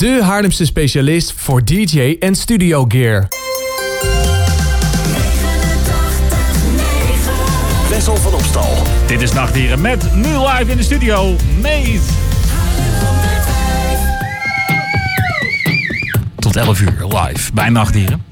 De Haarlemse specialist voor DJ en studio gear. Wessel van Opstal. Dit is Nachtdieren met nu live in de studio, Mees. Tot 11 uur live bij Nachtdieren.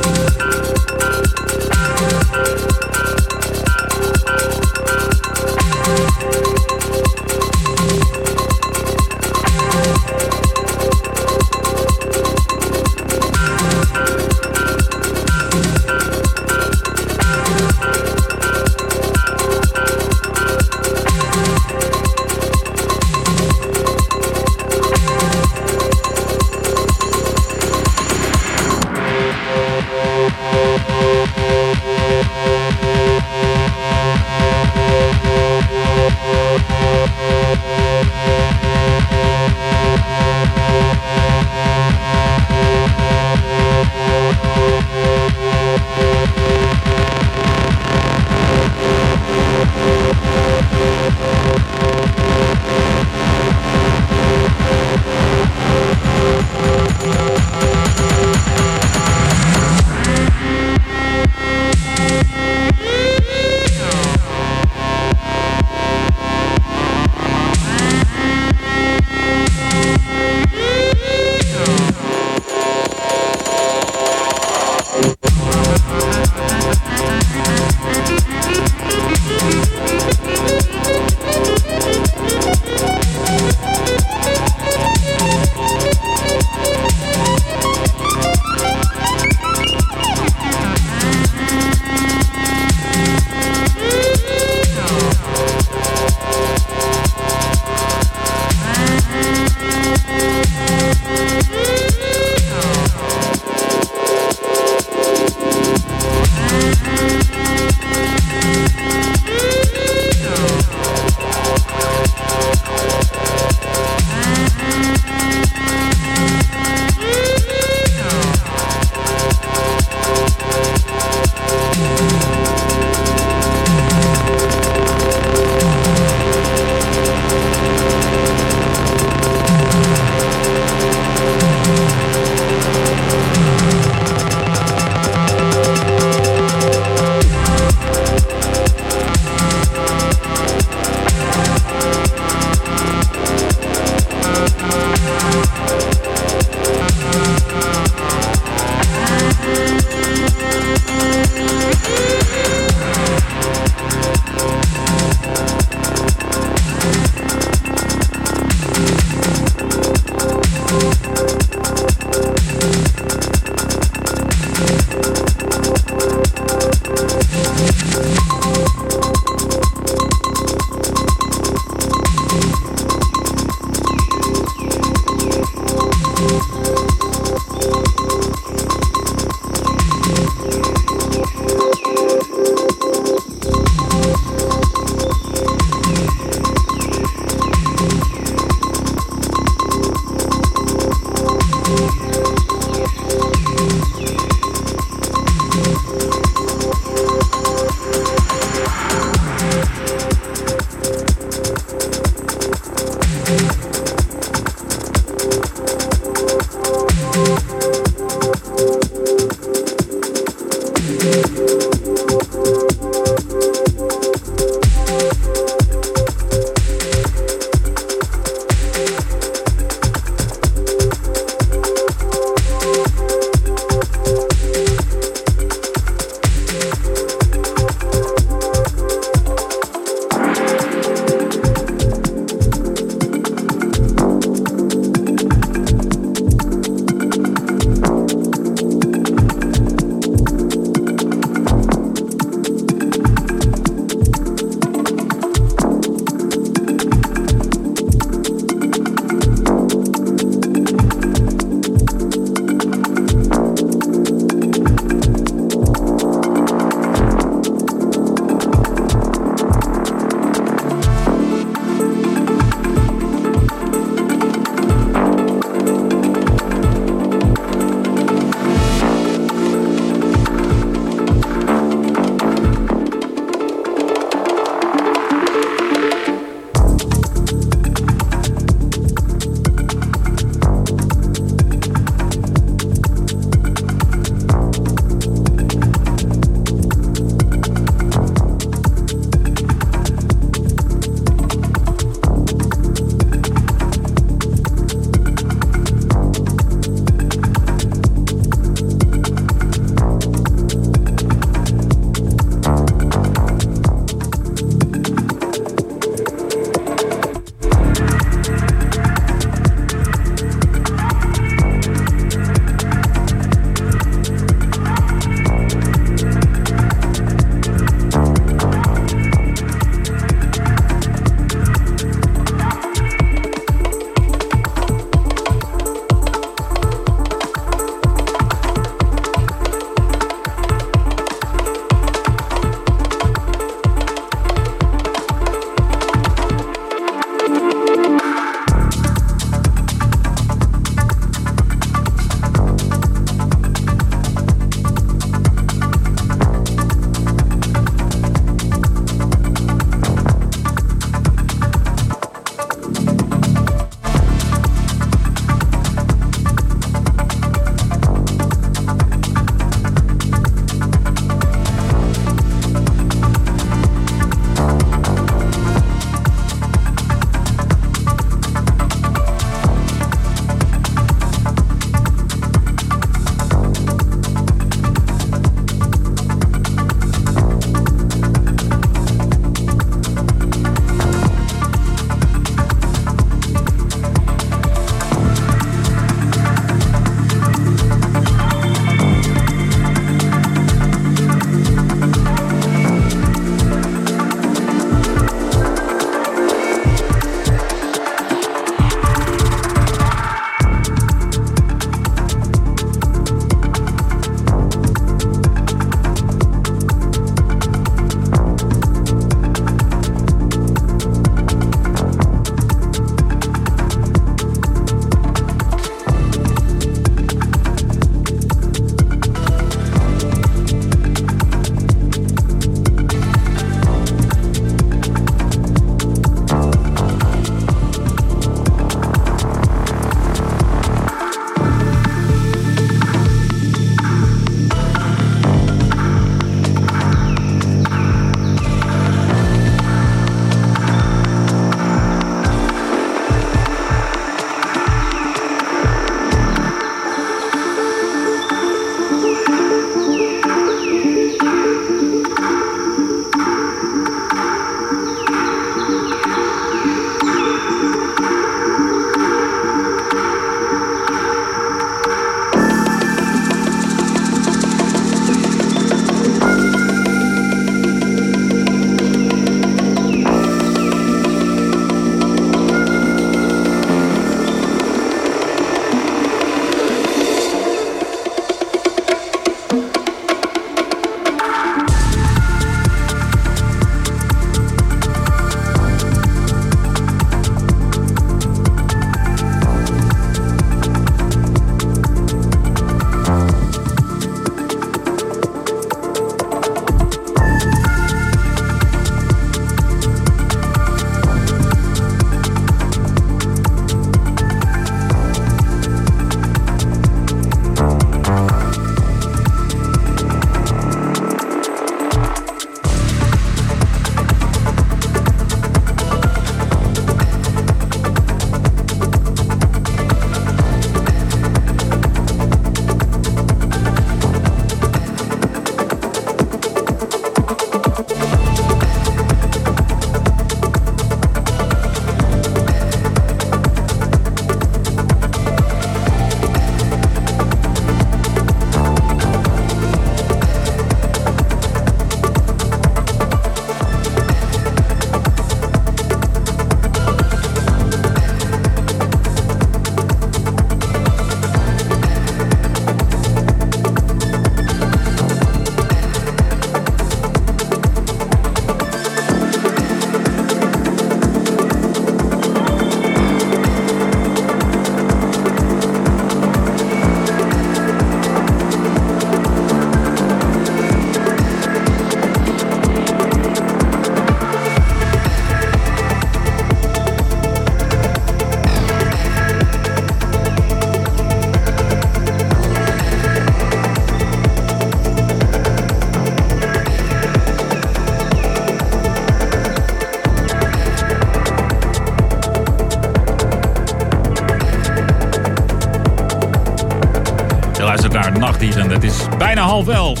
Naar Nachtdieren. Het is bijna half elf.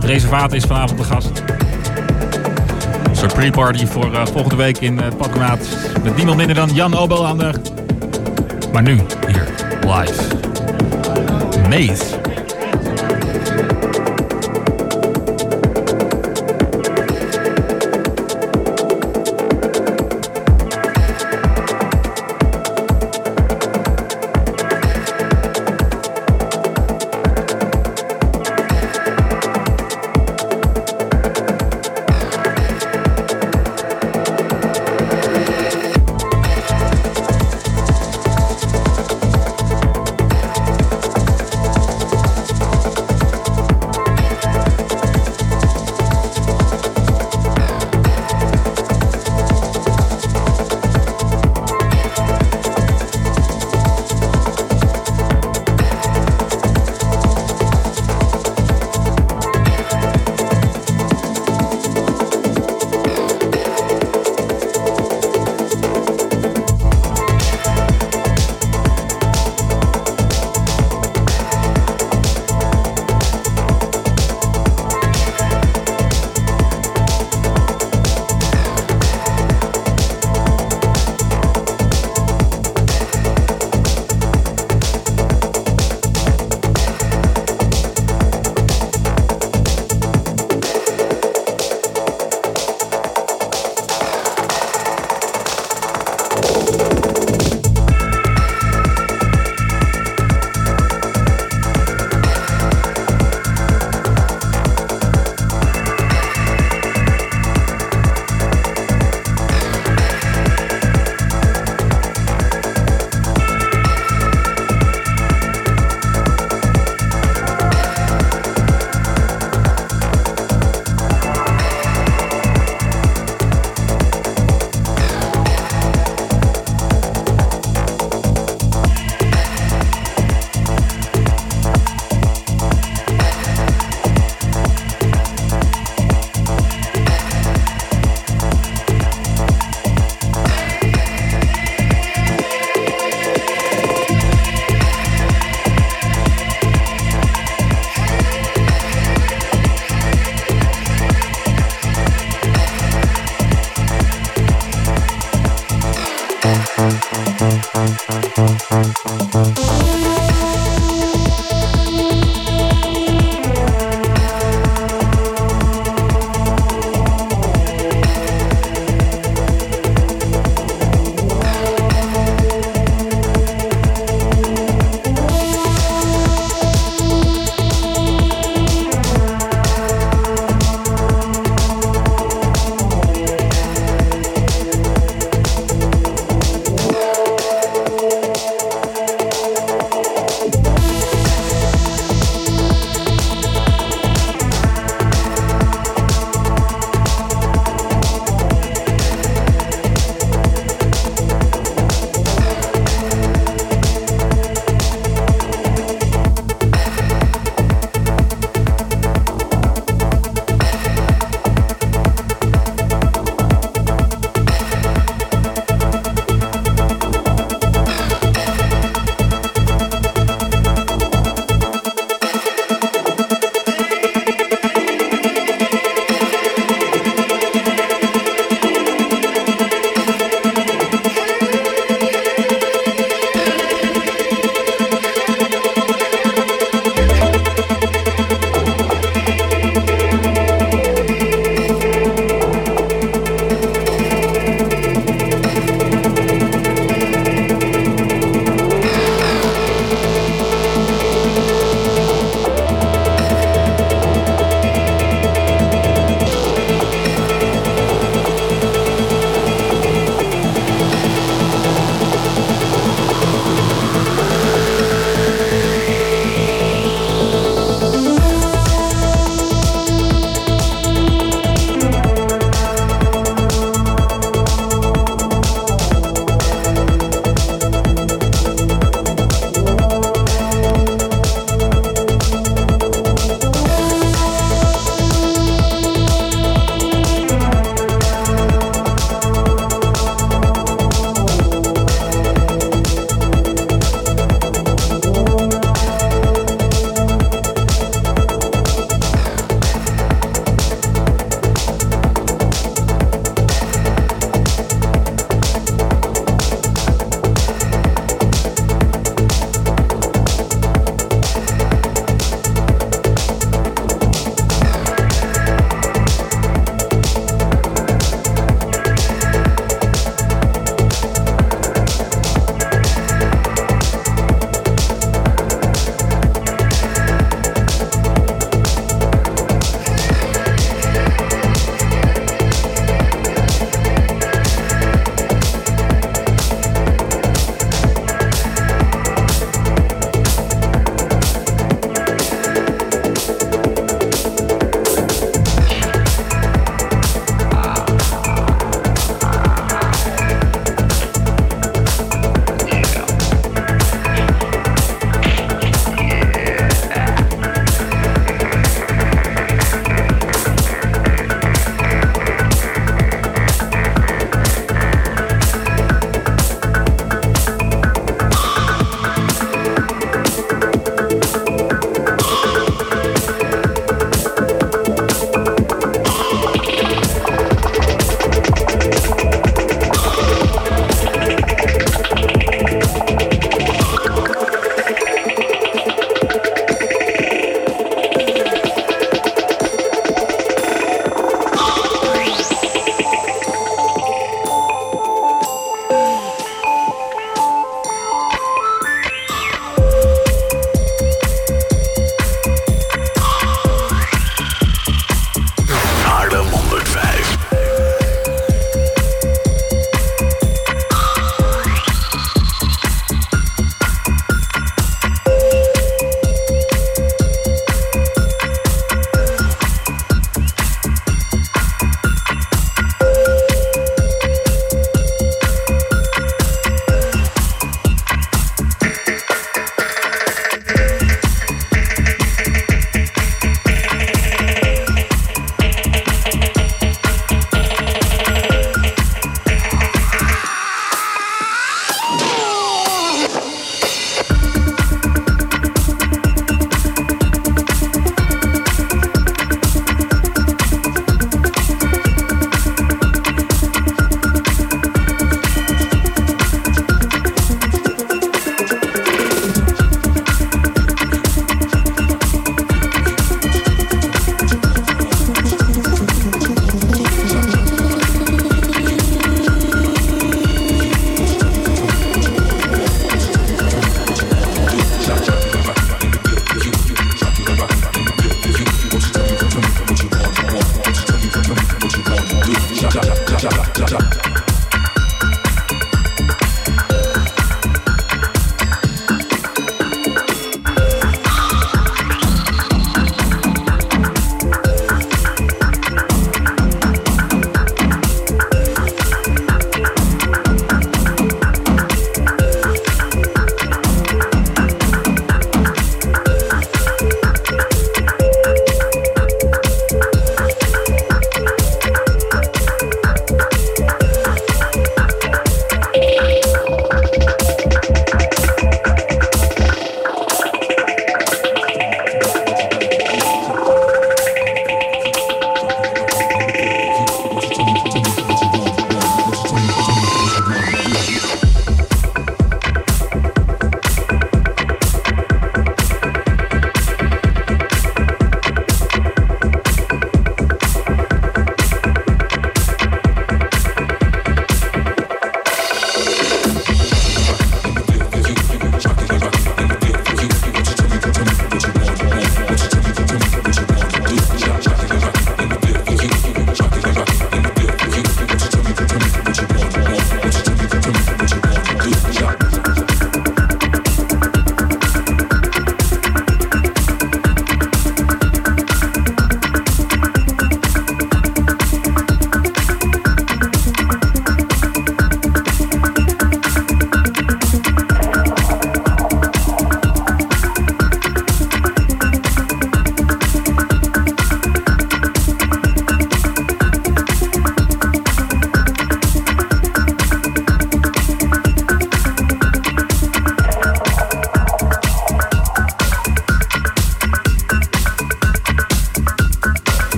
De reservaat is vanavond de gast. Soort pre-party voor uh, volgende week in uh, Pakkenaat. Met niemand minder dan Jan Obel aan de... Maar nu, hier, live. Maze.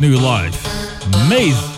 Met nu live. Maze.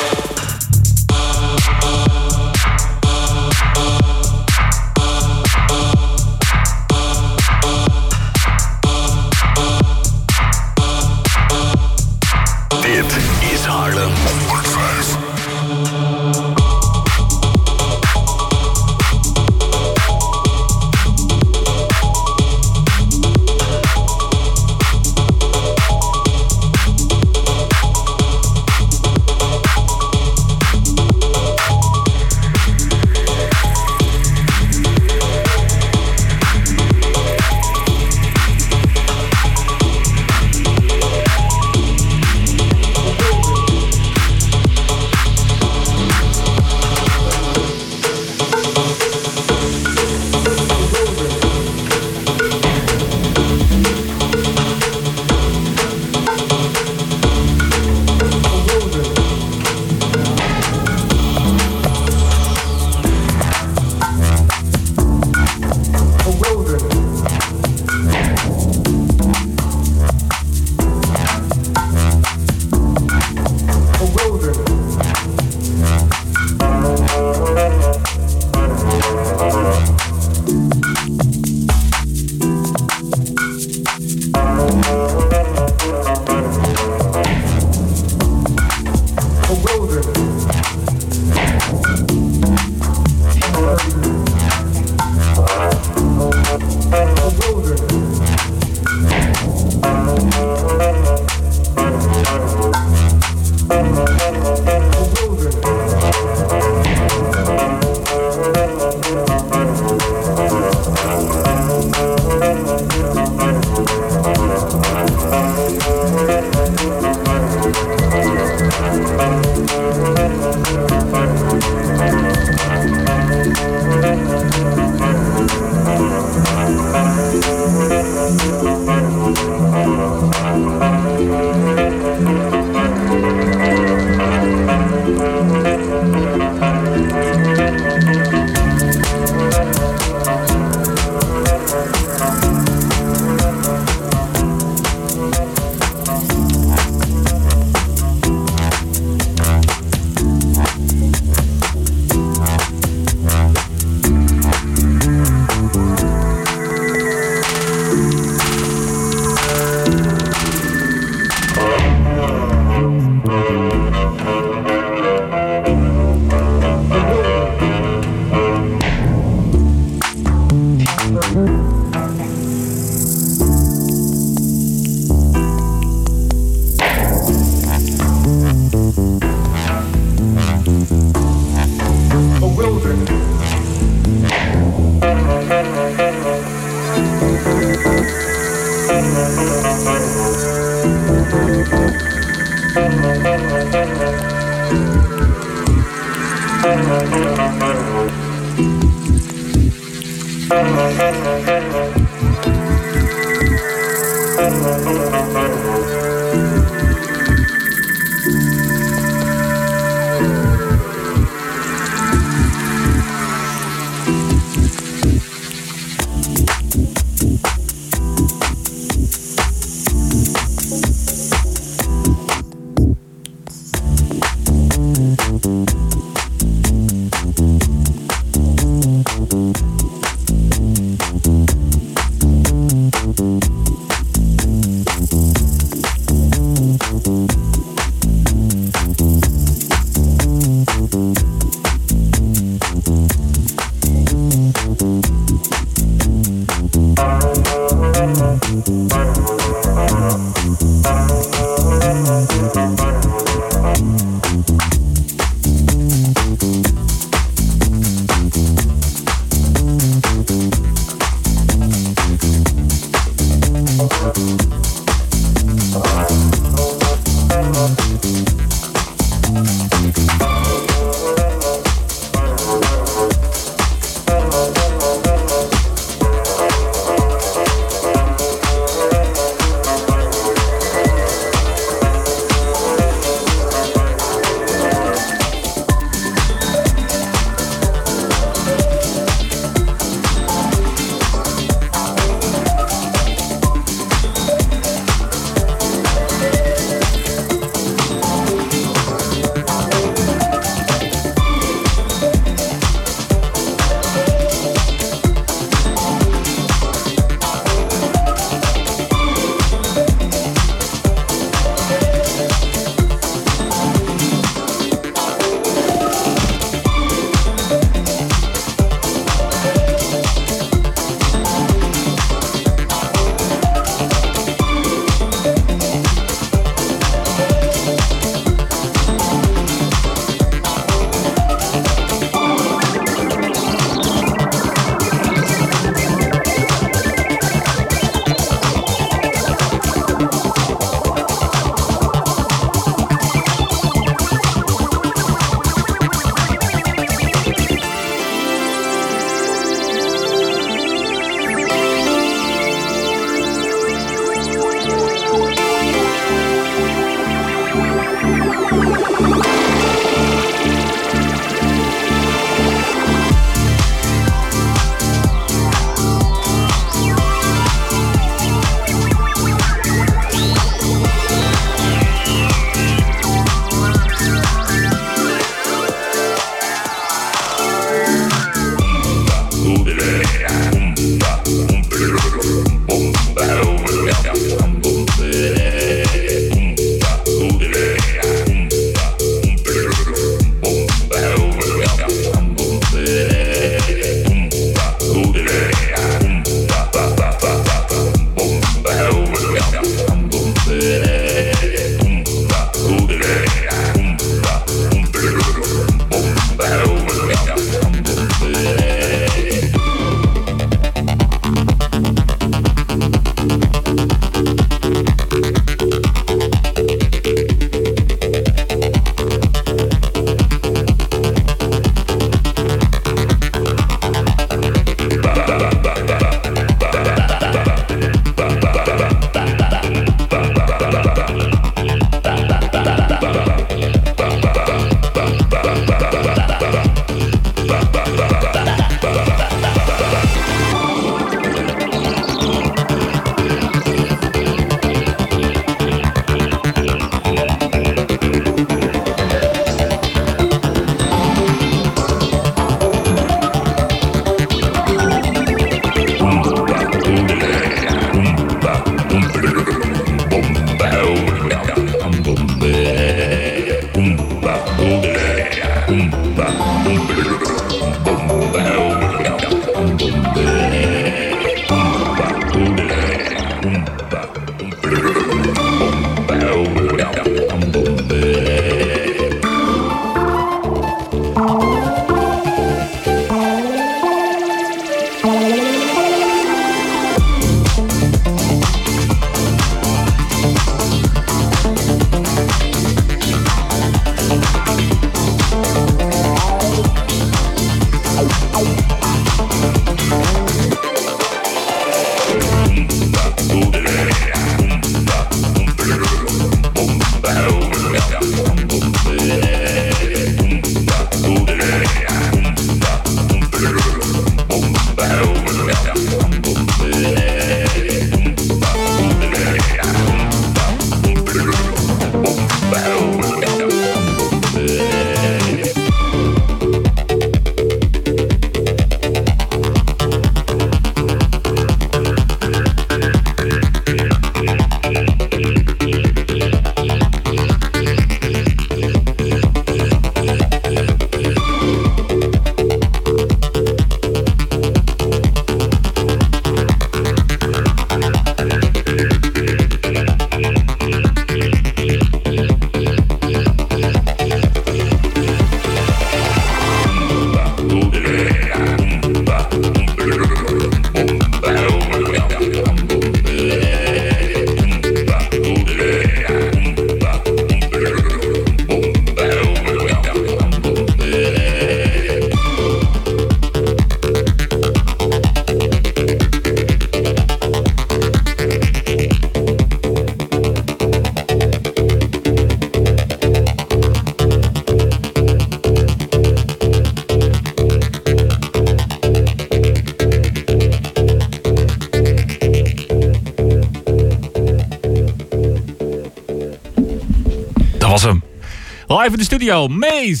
Live in de studio, Maze.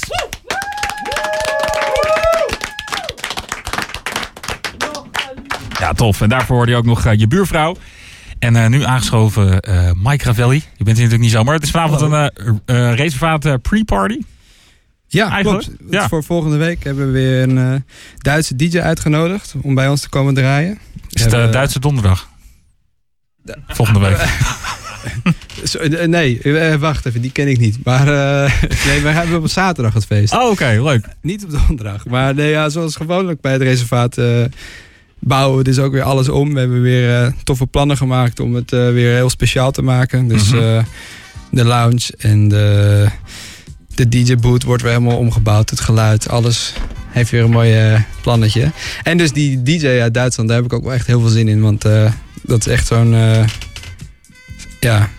Ja, tof. En daarvoor hoorde je ook nog uh, je buurvrouw. En uh, nu aangeschoven uh, Mike Ravelli. Je bent hier natuurlijk niet zomaar. Het is vanavond een reservaat pre-party. Ja, Eigenlijk? klopt. Ja. Voor volgende week hebben we weer een Duitse DJ uitgenodigd om bij ons te komen draaien. Is het uh, Duitse donderdag? Volgende week. nee, wacht even, die ken ik niet. Maar uh, nee, wij hebben op zaterdag het feest. Oh, oké, leuk. Niet op donderdag. Maar nee, ja, zoals gewoonlijk bij het reservaat uh, bouwen we dus ook weer alles om. We hebben weer toffe plannen gemaakt om het weer heel speciaal te maken. Dus -hmm. de lounge en de, de DJ-boot wordt weer helemaal omgebouwd. Het geluid, alles heeft weer een mooi plannetje. En dus die DJ uit Duitsland, daar heb ik ook wel echt heel veel zin in. Want dat is echt zo'n... Ja,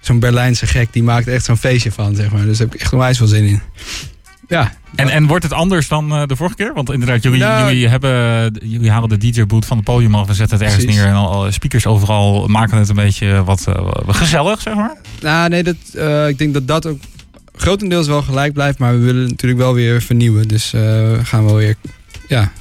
zo'n Berlijnse gek. Die maakt echt zo'n feestje van, zeg maar. Dus daar heb ik echt onwijs veel zin in. Ja. En, en wordt het anders dan de vorige keer? Want inderdaad, jullie, nou, jullie, hebben, jullie halen de DJ-boot van het podium af. We zetten het ergens neer en al speakers overal maken het een beetje wat gezellig, zeg maar. Nou, nee, dat, ik denk dat dat ook grotendeels wel gelijk blijft, maar we willen natuurlijk wel weer vernieuwen. Dus gaan we weer ja,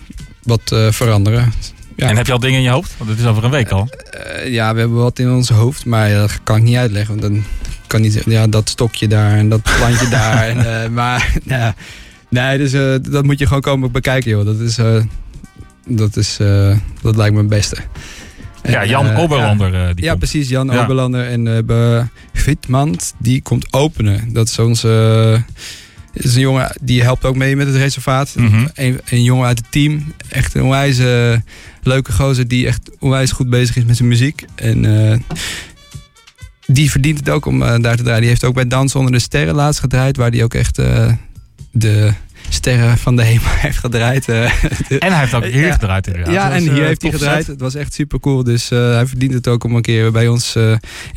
wat veranderen. Ja. En heb je al dingen in je hoofd? Want het is over een week al. Uh, ja, we hebben wat in ons hoofd, maar dat kan ik niet uitleggen. Want dan kan niet ja, dat stokje daar en dat plantje daar. En, maar ja, nee, dus dat moet je gewoon komen bekijken, joh. Dat is, dat, is dat lijkt me het beste. Ja, Jan Oberlander. Ja, die ja precies. Jan ja. Oberlander. En we hebben Vitmand, die komt openen. Dat is onze... is een jongen die helpt ook mee met het reservaat. Mm -hmm. een, een, jongen uit het team. Echt een onwijs leuke gozer die echt onwijs goed bezig is met zijn muziek. En uh, die verdient het ook om uh, daar te draaien. Die heeft ook bij Dans onder de Sterren laatst gedraaid. Waar die ook echt de sterren van de hemel heeft gedraaid. Uh, en hij heeft ook hier ja, gedraaid inderdaad. Ja, en hier uh, heeft hij gedraaid. Het was echt super cool. Dus uh, hij verdient het ook om een keer bij ons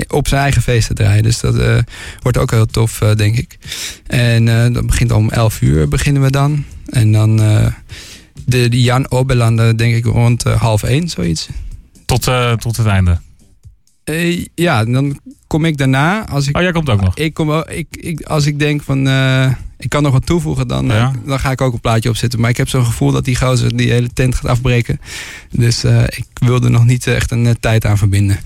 op zijn eigen feest te draaien. Dus dat wordt ook heel tof, denk ik. En dat begint om 11 uur beginnen we dan. En dan de, de Jan Obelander, denk ik rond half 1, zoiets. Tot, tot het einde? ja, dan kom ik daarna. Als ik, oh, jij komt ook nog? Ik kom, ik, ik, als ik denk van ik kan nog wat toevoegen, dan, ja. uh, dan ga ik ook een plaatje opzetten. Maar ik heb zo'n gevoel dat die gozer die hele tent gaat afbreken. Dus uh, ik wil er nog niet echt een tijd aan verbinden.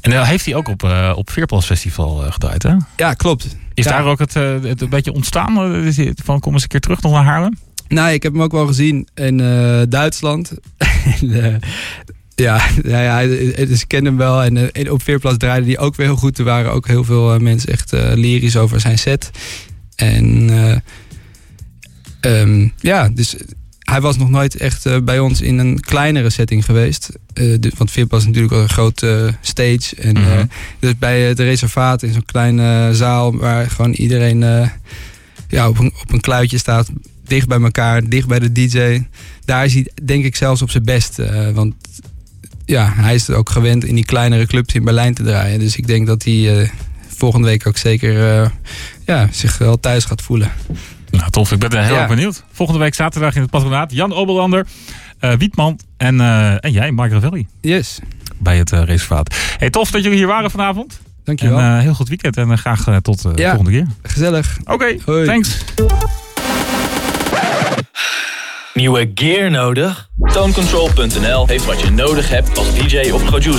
En heeft hij ook op, op Veerplas Festival gedraaid, hè? Ja, klopt. Is ja. daar ook het, het een beetje ontstaan? Van kom eens een keer terug nog naar Haarlem? Nou, ik heb hem ook wel gezien in Duitsland. en, ja, ja, ja, dus ik ken hem wel. En, en op Veerplas draaide hij ook weer heel goed. Er waren ook heel veel mensen echt lyrisch over zijn set. En uh, um, ja, dus hij was nog nooit echt uh, bij ons in een kleinere setting geweest. Uh, de, want VIP was natuurlijk wel een grote stage. En, mm -hmm. dus bij het reservaat in zo'n kleine zaal waar gewoon iedereen ja, op, een, op een kluitje staat. Dicht bij elkaar, dicht bij de DJ. Daar is hij denk ik zelfs op zijn best. want ja, hij is ook gewend in die kleinere clubs in Berlijn te draaien. Dus ik denk dat hij volgende week ook zeker uh, ja, zich wel thuis gaat voelen. Nou, tof. Ik ben er heel ja. erg benieuwd. Volgende week zaterdag in het patronaat. Jan Oberlander, uh, Wietman en, uh, en jij, Mark Ravelli. Yes. Bij het reservaat. Hey, tof dat jullie hier waren vanavond. Dankjewel. En heel goed weekend en graag tot de ja, volgende keer. Gezellig. Oké, okay, thanks. Nieuwe gear nodig? Tonecontrol.nl heeft wat je nodig hebt als DJ of producer.